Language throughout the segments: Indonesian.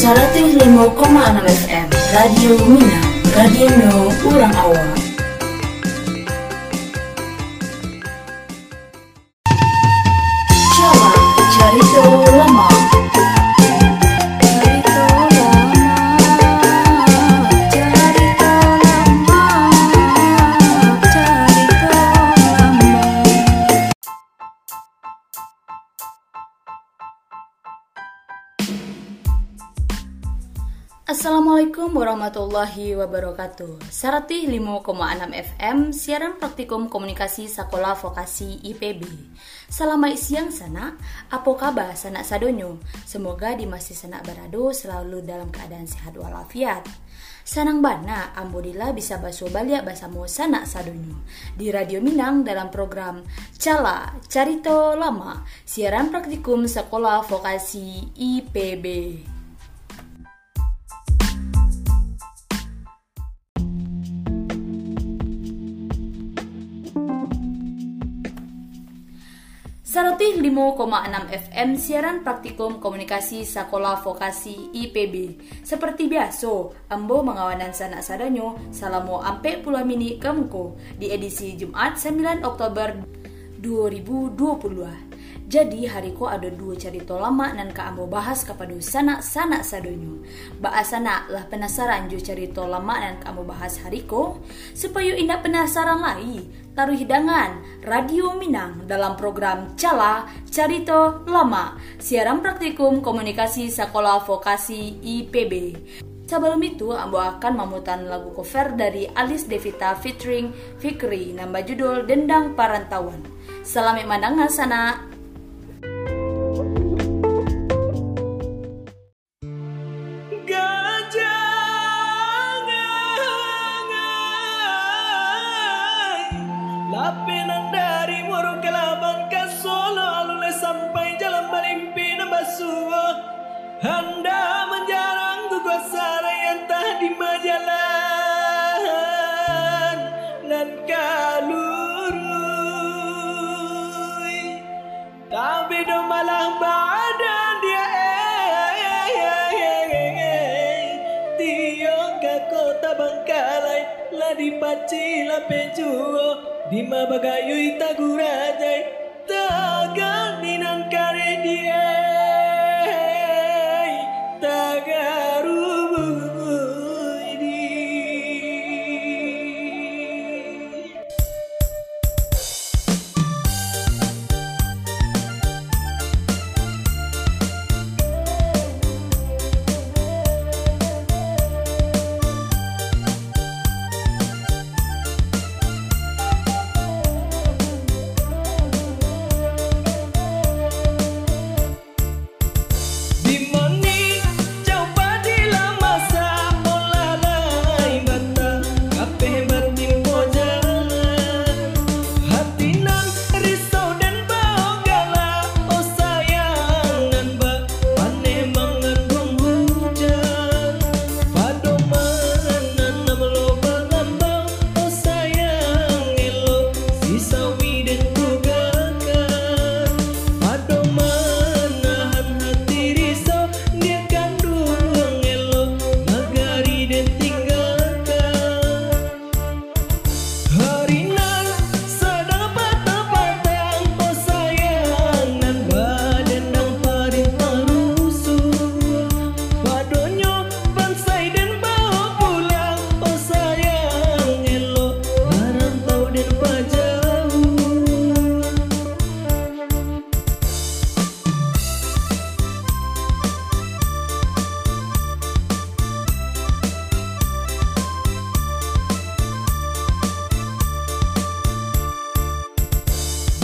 105,6 FM Radio Mina Radio No Urang Awal warahmatullahi wabarakatuh. Saratih 5,6 FM Siaran Praktikum Komunikasi Sekolah Vokasi IPB Selamat siang sana Apa kabar sanak sadonyo? Semoga di masih sanak berado Selalu dalam keadaan sehat walafiat. Sanang bana Ambodila bisa baso balik basamu sanak sadonyo. Di Radio Minang dalam program Cala Carito Lama Siaran Praktikum Sekolah Vokasi IPB Sarotih 5,6 FM siaran praktikum komunikasi Sekolah Vokasi IPB. Seperti biasa, ambo mengawanan sanak sadanyo salamo ampe puluh mini kemuko di edisi Jumat 9 Oktober 2020. Jadi hariku ada dua cerita lama nan ka ambo bahas kepada sanak sanak sadonyo. Baasana lah penasaran jo cerita lama nan ka ambo bahas hariko supaya indah penasaran lagi taruh hidangan Radio Minang dalam program Cala Carito Lama siaran praktikum komunikasi Sekolah Vokasi IPB. Sebelum itu, Ambo akan memutar lagu cover dari Alice Devita featuring Fikri nambah judul Dendang Parantauan. Selamat mendengar sana. lapen juo Di mabagayo'y tagura day Tagal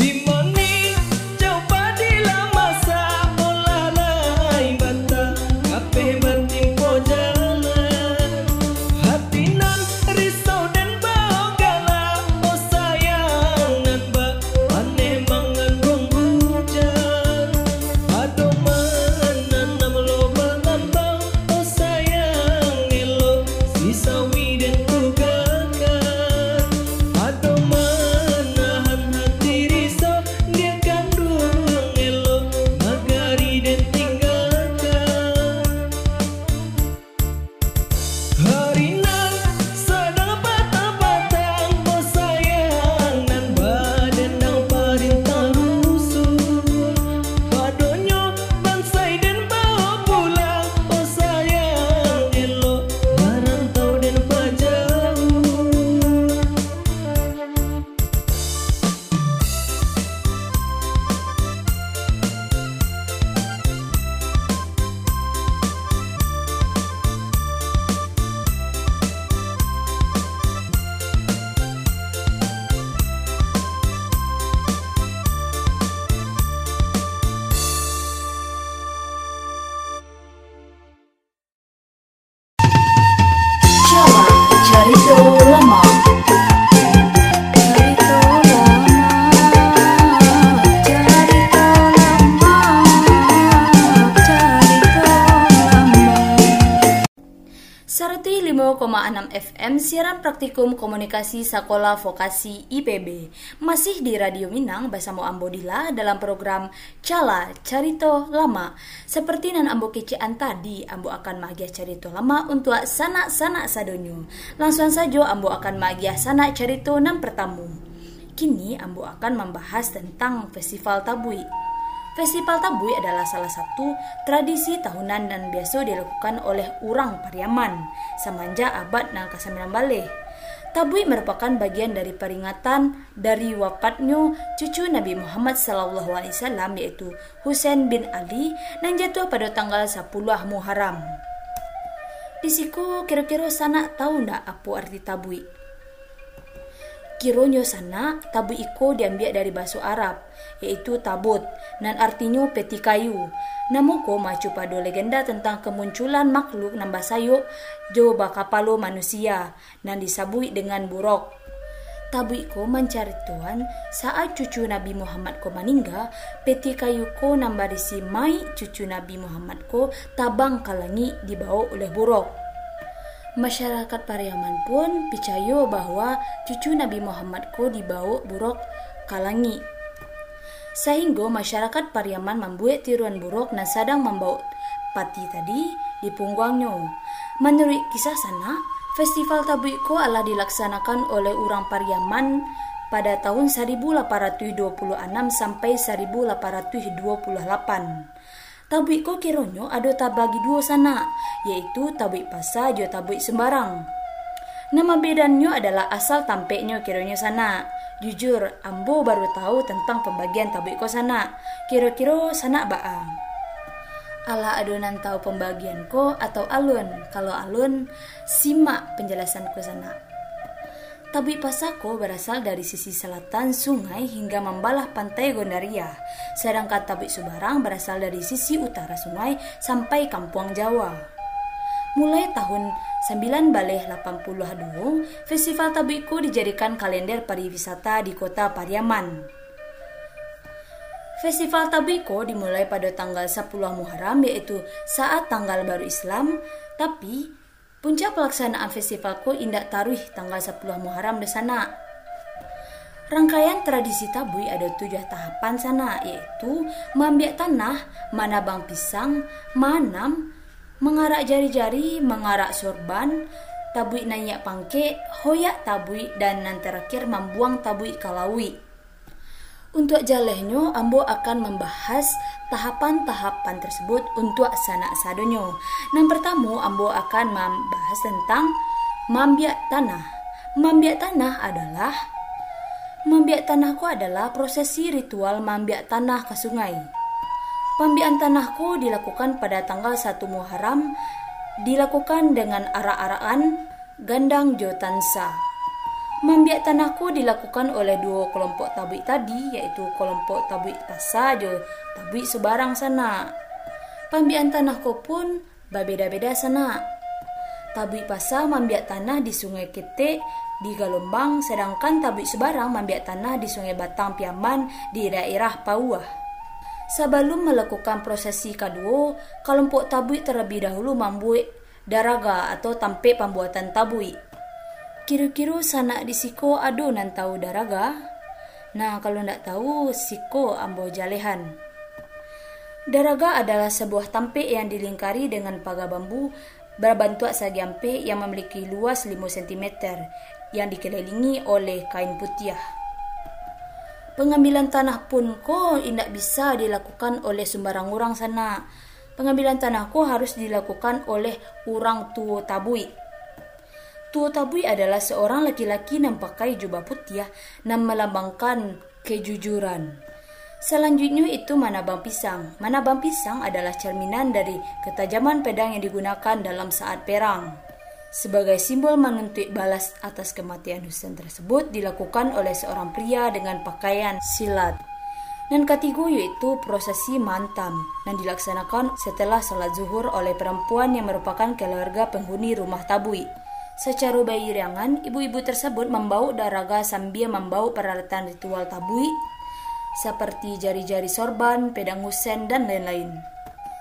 Simón. FM siaran praktikum komunikasi Sekolah Vokasi IPB masih di Radio Minang bersama Ambo Dila dalam program Cala Carito Lama. Seperti nan Ambo kecean tadi, Ambo akan magiah carito lama untuk sanak-sanak sadonyo. Langsung saja Ambo akan magiah sanak carito nan pertamu. Kini Ambo akan membahas tentang Festival Tabui. Festival Tabui adalah salah satu tradisi tahunan dan biasa dilakukan oleh orang Pariaman semenjak abad ke-9 balik. Tabui merupakan bagian dari peringatan dari wafatnya cucu Nabi Muhammad SAW yaitu Husain bin Ali yang jatuh pada tanggal 10 Muharram. Di siku kira-kira sana tahu ndak apa arti tabui? Kironyo sana tabu iko diambil dari bahasa Arab yaitu tabut dan artinya peti kayu. Namuko macu pada legenda tentang kemunculan makhluk nambah sayuk jo bakapalo manusia dan disabui dengan buruk. Tabu iko mencari Tuhan saat cucu Nabi Muhammad ko meninggal, peti kayu ko nambah disi mai cucu Nabi Muhammad ko tabang kalangi dibawa oleh buruk. Masyarakat Pariaman pun percaya bahwa cucu Nabi Muhammad ko dibawa buruk kalangi. Sehingga masyarakat Pariaman membuat tiruan buruk dan sedang membawa pati tadi di punggungnya. Menurut kisah sana, Festival Tabuiko adalah dilaksanakan oleh orang Pariaman pada tahun 1826 sampai 1828. Tabui ko kironyo ada tabagi dua sana, yaitu tabui pasa jo tabui sembarang. Nama bedannya adalah asal tampeknya kironyo sana. Jujur, ambo baru tahu tentang pembagian tabui ko sana. Kira-kira sana baang. Ala adonan tahu pembagian ko atau alun. Kalau alun, simak penjelasan ko sana. Tabi Pasako berasal dari sisi selatan sungai hingga membalah pantai Gondaria, sedangkan Tabi Subarang berasal dari sisi utara sungai sampai Kampung Jawa. Mulai tahun 9 baleh 82, Festival Tabiku dijadikan kalender pariwisata di kota Pariaman. Festival Tabiko dimulai pada tanggal 10 Muharram yaitu saat tanggal baru Islam, tapi Puncak pelaksanaan festival ko indak taruh tanggal 10 Muharram di sana. Rangkaian tradisi tabui ada tujuh tahapan sana yaitu mambiak tanah, manabang pisang, manam, mengarak jari-jari, mengarak sorban, tabui nayak pangke, hoyak tabui, dan nanti terakhir membuang tabui kalawi. Untuk jalehnya, Ambo akan membahas tahapan-tahapan tersebut untuk sanak sadonyo. Yang pertama, Ambo akan membahas tentang mambiak tanah. Mambiak tanah adalah Mambiak tanahku adalah prosesi ritual mambiak tanah ke sungai. Pambian tanahku dilakukan pada tanggal 1 Muharram, dilakukan dengan arak-arakan gandang jotansa. Membiak tanahku dilakukan oleh dua kelompok tabik tadi, yaitu kelompok tabik pasajo, tabik sebarang sana. Pembiak tanahku pun berbeda-beda sana. Tabik pasa membiak tanah di sungai Ketek di Galombang, sedangkan tabik sebarang membiak tanah di sungai Batang Piaman di daerah Pauah. Sebelum melakukan prosesi kedua, kelompok tabui terlebih dahulu membuat daraga atau tampik pembuatan tabui. Kira-kira sanak di siko ado nan tahu daraga? Nah, kalau ndak tahu, siko ambo jalehan. Daraga adalah sebuah tampik yang dilingkari dengan pagar bambu berbentuk segi ampe yang memiliki luas 5 cm yang dikelilingi oleh kain putih. Pengambilan tanah pun ko tidak bisa dilakukan oleh sembarang orang sana. Pengambilan tanah ko harus dilakukan oleh orang tua tabui. Tua Tabui adalah seorang laki-laki yang pakai jubah putih dan melambangkan kejujuran. Selanjutnya itu manabang pisang. Manabang pisang adalah cerminan dari ketajaman pedang yang digunakan dalam saat perang. Sebagai simbol menuntut balas atas kematian Husain tersebut dilakukan oleh seorang pria dengan pakaian silat. Dan ketiga yaitu prosesi mantam yang dilaksanakan setelah salat zuhur oleh perempuan yang merupakan keluarga penghuni rumah tabui. Secara bayirangan, ibu-ibu tersebut membawa daraga sambil membawa peralatan ritual tabui seperti jari-jari sorban, pedang husen, dan lain-lain.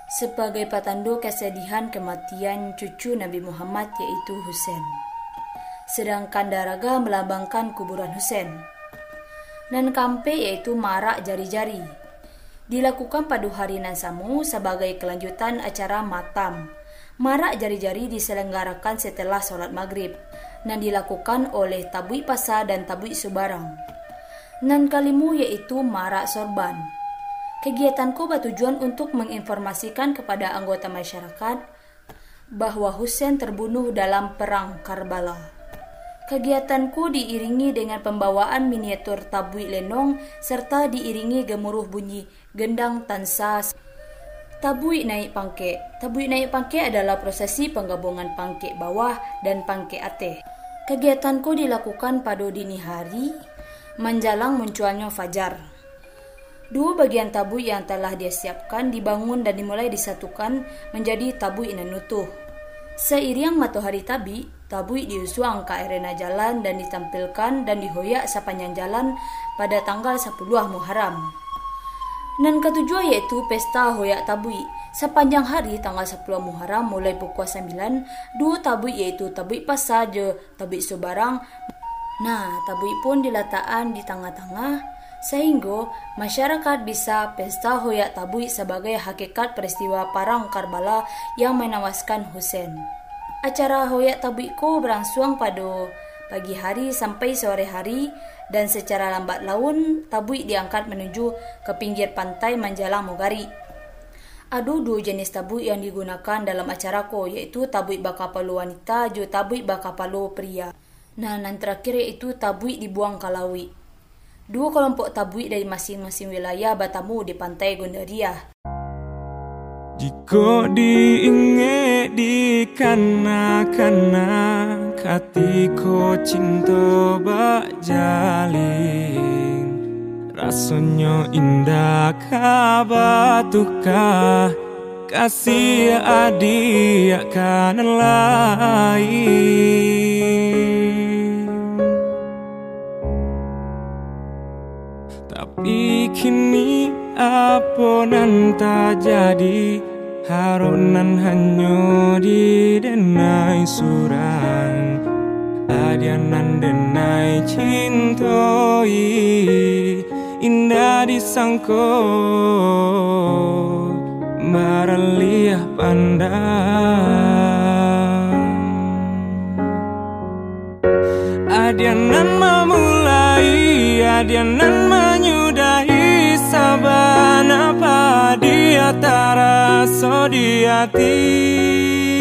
sebagai patando kesedihan kematian cucu Nabi Muhammad yaitu Husain. Sedangkan daraga melambangkan kuburan Husain. Dan kampe yaitu marak jari-jari. Dilakukan pada hari Nansamu sebagai kelanjutan acara matam. Marak jari-jari diselenggarakan setelah sholat maghrib dan dilakukan oleh tabui pasa dan tabui subarang. Nan kalimu yaitu marak sorban Kegiatanku bertujuan untuk menginformasikan kepada anggota masyarakat bahwa Husain terbunuh dalam perang Karbala. Kegiatanku diiringi dengan pembawaan miniatur tabui lenong serta diiringi gemuruh bunyi gendang tansa. Tabui naik pangke. Tabui naik pangke adalah prosesi penggabungan pangke bawah dan pangke ate. Kegiatanku dilakukan pada dini hari menjelang munculnya fajar. Dua bagian tabu yang telah dia siapkan dibangun dan dimulai disatukan menjadi tabu inanutuh. Seiring matahari tabi, tabu diusuang ke arena jalan dan ditampilkan dan dihoyak sepanjang jalan pada tanggal 10 Muharram. Dan ketujuh yaitu pesta hoyak tabui. Sepanjang hari tanggal 10 Muharram mulai pukul 9, dua tabui yaitu tabui pasaje, tabui sebarang. Nah, tabui pun diletakkan di tengah-tengah sehingga masyarakat bisa pesta hoyak tabui sebagai hakikat peristiwa Perang Karbala yang menewaskan Hussein. Acara hoyak tabuiku berlangsung pada pagi hari sampai sore hari dan secara lambat laun tabui diangkat menuju ke pinggir pantai Manjalang Mogari. Ada dua jenis tabui yang digunakan dalam acara ko yaitu tabui bakapalu wanita juga tabui bakapalu pria. Nah, yang terakhir yaitu tabui dibuang kalawi. Dua kelompok tabui dari masing-masing wilayah bertemu di pantai Gondaria. Jika diingat di kana-kana Katiko cinta jalin Rasanya indah kabatuka Kasih adik akan lain. Tapi kini apa nan tak jadi? Harunan hanya di denai surang Adianan denai cintoi Indah disangko Maraliah pandang. Adianan memulai Adianan menyudahi sabana dia taraso di hati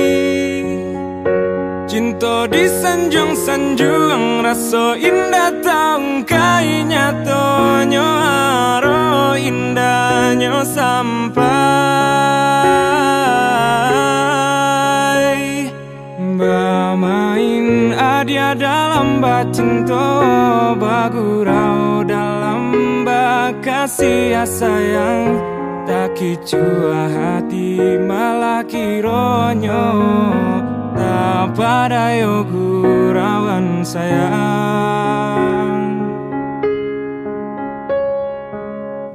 Cinta di sanjung-sanjung Raso indah taung kai nyatonyo Haro indahnya sampai. Bermain adia dalam bacinto Bagurau dalam bakasih sayang. Tak kicua hati malah kironyo Tak pada yo gurawan sayang.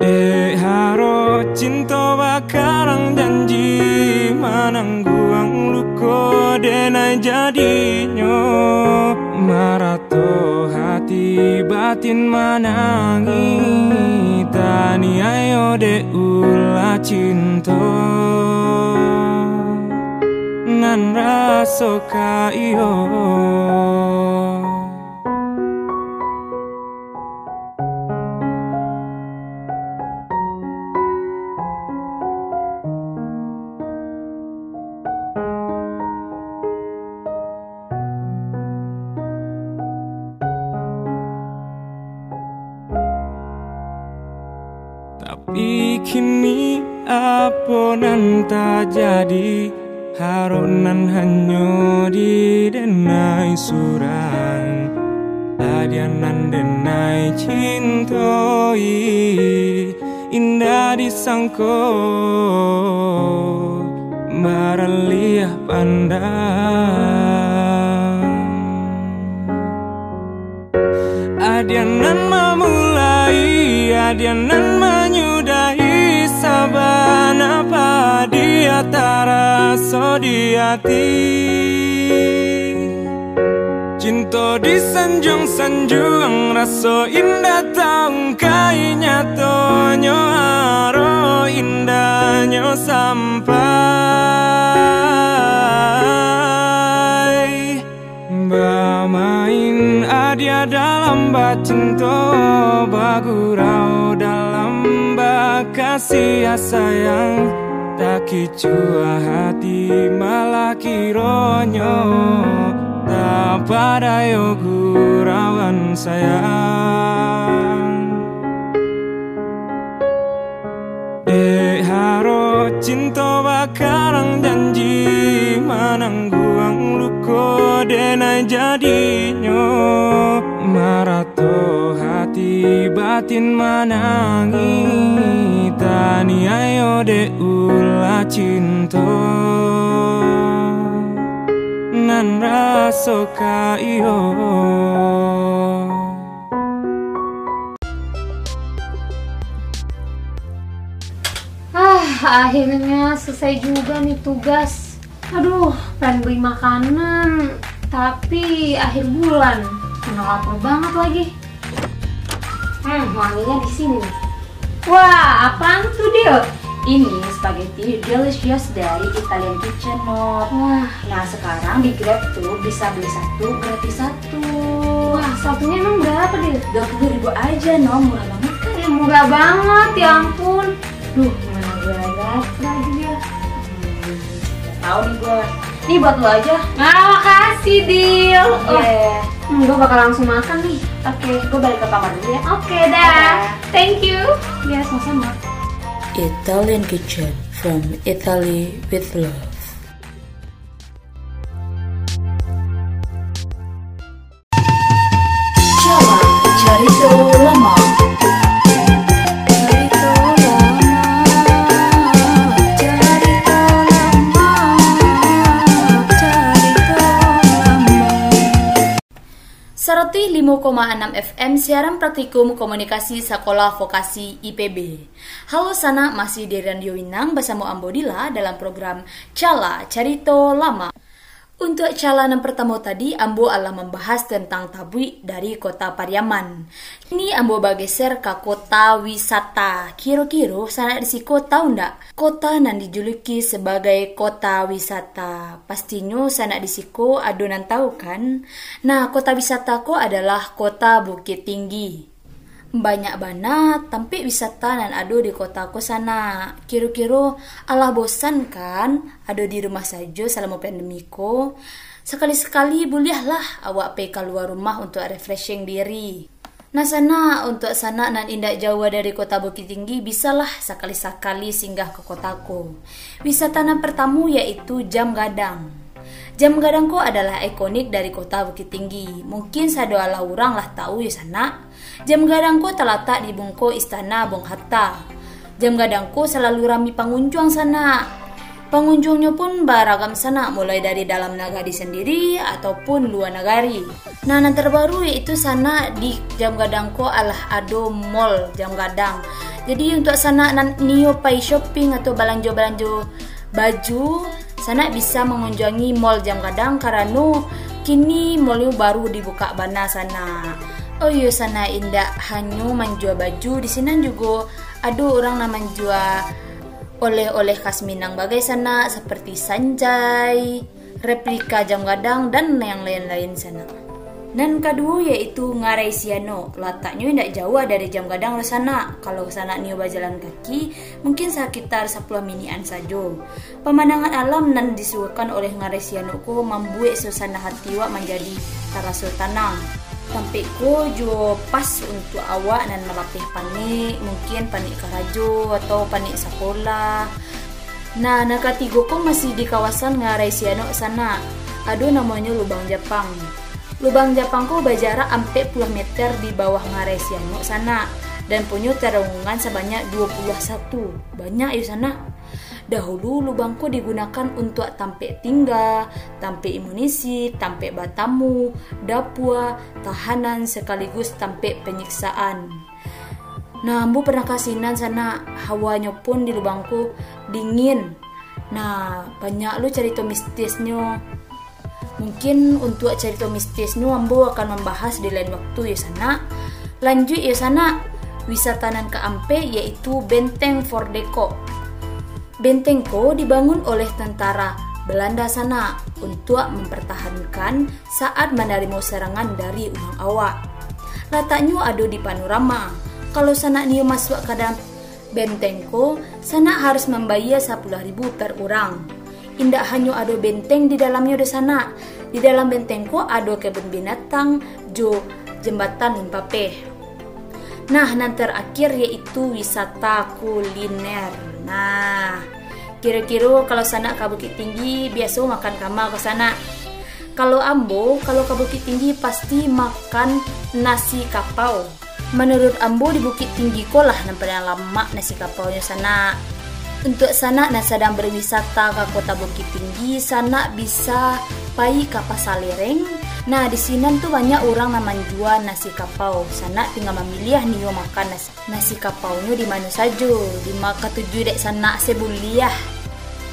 Eh haro cinta bakarang janji Manangguang luko denai jadinya Marato hati batin manangi Tani ayo de ula cinta Nan raso ka iyo Tapi kini apa nan tak jadi Harunan hanya di denai surang Adianan denai cintoi Indah disangko. Maraliah pandang. Adianan memulai Adianan cinta di hati. Cinta di sanjung-sanjung Rasa indah tahu kai nyatanya Haro indahnya sampai. Bermain adia dalam bacinta Bagurau dalam bakasih sayang Tak kicua hati malah kironyo Tak pada gurawan sayang. Dek haro cinta bakarang janji Manangguang luko denai jadinya Marato hati batin manangi Tani ayo de ula cinta Nan raso ka iyo Ah, akhirnya selesai juga nih tugas. Aduh, pengen beli makanan, tapi akhir bulan. Kena lapar banget lagi. Hmm, wanginya di sini. Wah, apaan tuh, Dil? Ini spaghetti delicious dari Italian Kitchen Note. Wah, Nah sekarang di Grab tuh bisa beli satu gratis satu. wah, satunya emang berapa, Dil? Dua puluh ribu aja no, murah banget kan? Ya, murah banget, ya ampun. Duh, gimana gue lagi ya? Gak tau nih gue. Nih buat lo aja. Nah, makasih, Dil. Oh, Iya. hmm, gue bakal langsung makan nih. Oke, gue balik ke kamar dulu ya. Oke, dah. Thank you. Ya, sama-sama. Italian Kitchen from Italy with love. 105,6 FM siaran praktikum komunikasi Sekolah Vokasi IPB. Halo sana, masih di Radio Winang bersama Ambodila dalam program Cala Carito Lama. Untuk calanan pertama tadi, Ambo Allah membahas tentang tabui dari kota Pariaman. Ini Ambo bergeser ke kota wisata. Kira-kira sana di si kota ndak? Kota yang dijuluki sebagai kota wisata. Pastinya sana di siko adonan tahu kan? Nah, kota wisata ko adalah kota Bukit Tinggi. Banyak banget tampil wisata dan ado di kotaku sana. Kira-kira Allah bosan kan? Ado di rumah saja selama pandemi ko. Sekali-sekali bolehlah awak pergi keluar rumah untuk refreshing diri. Nah sana untuk sana nan indak jauh dari kota Bukit Tinggi bisalah sekali-sekali singgah ke kotaku. Wisata nan pertama yaitu Jam Gadang. Jam Gadangko adalah ikonik dari kota Bukit Tinggi. Mungkin sadoala orang lah tahu ya sana. Jam Gadangko terletak di bungko Istana Bung Hatta. Jam Gadangko selalu ramai pengunjung sana. Pengunjungnya pun beragam sana, mulai dari dalam negari sendiri ataupun luar negari. Nah, yang terbaru yaitu sana di Jam Gadangko adalah Ado Mall Jam Gadang. Jadi untuk sana nio pai shopping atau belanja-belanja baju, sana bisa mengunjungi Mall Jam Gadang karena kini mall baru dibuka bana sana. Oh iya sana indah hanya menjual baju di sini juga ada orang nama menjual oleh-oleh khas Minang bagai sana seperti sanjai, replika jam gadang dan yang lain-lain sana. Dan kedua yaitu Ngarai Siano. Letaknya tidak jauh dari jam gadang lo sana. Kalau sana nyoba jalan kaki, mungkin sekitar 10 minian saja. Pemandangan alam dan disuguhkan oleh Ngarai Siano ko membuat suasana hati wak menjadi terasa tenang. Sampai ko jo pas untuk awak dan melatih panik, mungkin panik karajo atau panik sekolah. Nah, nah ketiga ko masih di kawasan Ngarai Siano sana. Aduh namanya Lubang Jepang. Lubang Jepang ko berjarak 40 meter di bawah Ngarai Siano sana dan punya terowongan sebanyak 21. Banyak ya sana. Dahulu lubangku digunakan untuk tampe tinggal, tampe imunisi, tampe batamu, dapua, tahanan sekaligus tampe penyiksaan. Nah, ambu pernah kasinan sana hawanya pun di lubangku dingin Nah, banyak lu cerita mistisnya. Mungkin untuk cerita mistisnya Ambo akan membahas di lain waktu ya sana. Lanjut ya sana, wisata nan ke Ampe yaitu Benteng Fordeko. Benteng Ko dibangun oleh tentara Belanda sana untuk mempertahankan saat menerima serangan dari uang awak. Letaknya ada di panorama. Kalau sana niu masuk ke dalam benteng ko, sana harus membayar 10.000 per orang. Indah hanya ada benteng di dalamnya di sana. Di dalam benteng ko ada kebun binatang, jo jembatan Limpape. Nah, nanti terakhir yaitu wisata kuliner. Nah, kira-kira kalau sana ke Bukit Tinggi biasa makan kamar ke sana. Kalau Ambo, kalau ke Bukit Tinggi pasti makan nasi kapau. Menurut Ambo di Bukit Tinggi kolah nampaknya lama nasi kapaunya sana. Untuk sana nah sedang berwisata ke kota Bukit Tinggi, sana bisa pai ke pasar lereng. Nah di sini tuh banyak orang nama jual nasi kapau. Sana tinggal memilih nih makan nasi, nasi kapaunya di mana saja. Di maka tujuh dek sana sebuliah.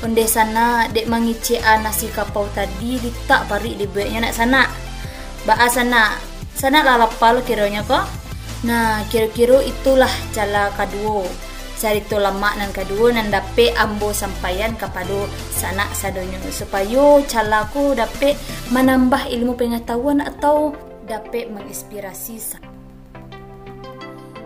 Onde sana dek mangici nasi kapau tadi ditak pari di nak sana. Ba sana sana lalapal kiranya kok. Nah kira-kira itulah cara kedua cerita lama nan kedua nan dapat ambo sampaian kepada sanak sadonyo supaya calaku dapat menambah ilmu pengetahuan atau dapat menginspirasi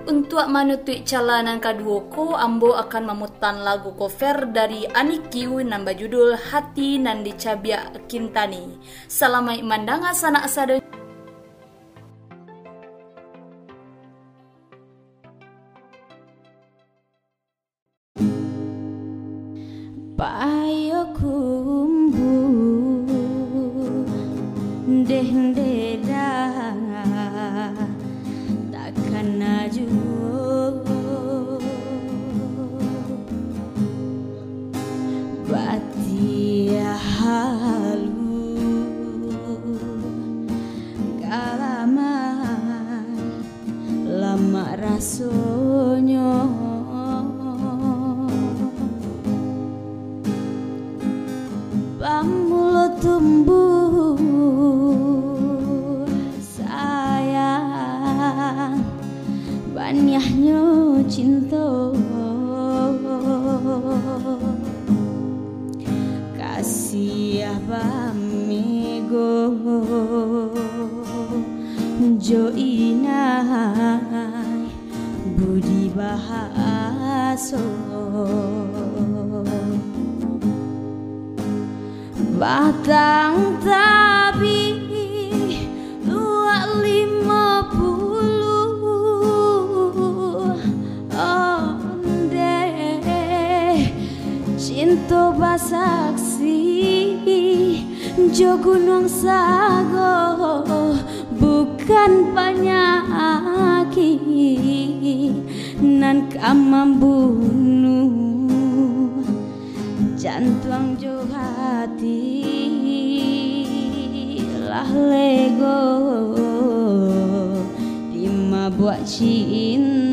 untuk menutui calanan kedua ko, Ambo akan memutan lagu cover dari Anikiu nambah judul Hati nan dicabia Kintani. Selamat mandanga sanak sadonyo. Batia halu. Kalaman lama rasonyo joinai Budi bahaso Batang tabi dua lima puluh Onde cinta basaksi Jo gunung sago bukan penyakit nan kamambunuh jantung jo hati lah lego lima buat cinta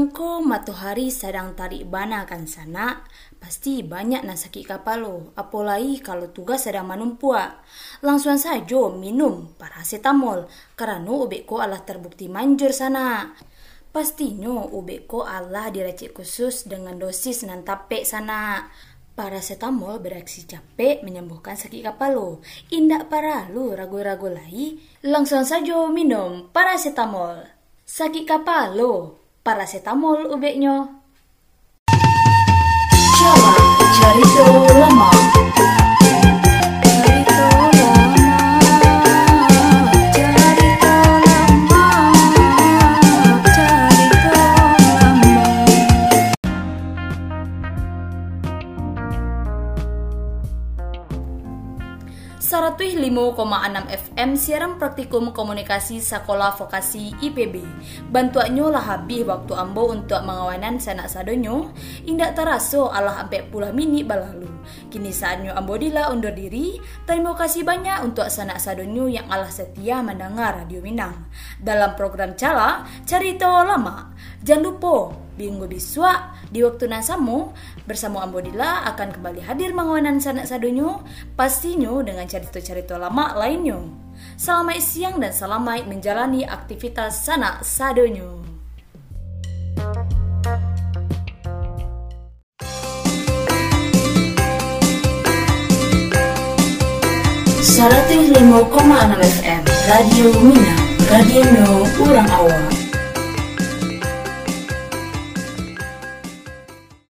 siang ko matahari sedang tarik bana kan sana, pasti banyak nak sakit kapalo, apalagi kalau tugas sedang menumpuk. Langsung saja minum paracetamol, karena ubek ko alah terbukti manjur sana. Pastinya ubek ko Allah diracik khusus dengan dosis nan tape sana. Paracetamol bereaksi capek menyembuhkan sakit kapalo. Indak parah lu ragu-ragu lagi, langsung saja minum paracetamol. Sakit kapalo, paracetamol ubeknya. Coba cari lama. Cerita 105,6 FM siaran praktikum komunikasi sekolah vokasi IPB. Bantuannya lah habis waktu ambo untuk mengawanan sanak sadonyo, indak terasa alah ampe puluh minit balalu. Kini saatnya ambo dila undur diri. Terima kasih banyak untuk sanak sadonyo yang alah setia mendengar Radio Minang. Dalam program Cala, Cerita Lama. Jangan lupa Minggu biswa di waktu nan samu bersama Ambodila akan kembali hadir mengawanan sanak sadonyo pastinya dengan cerita-cerita lama lainnya. Selamat siang dan selamat menjalani aktivitas sanak sadonyo. Koma enam FM Radio Mina Radio No Urang Awak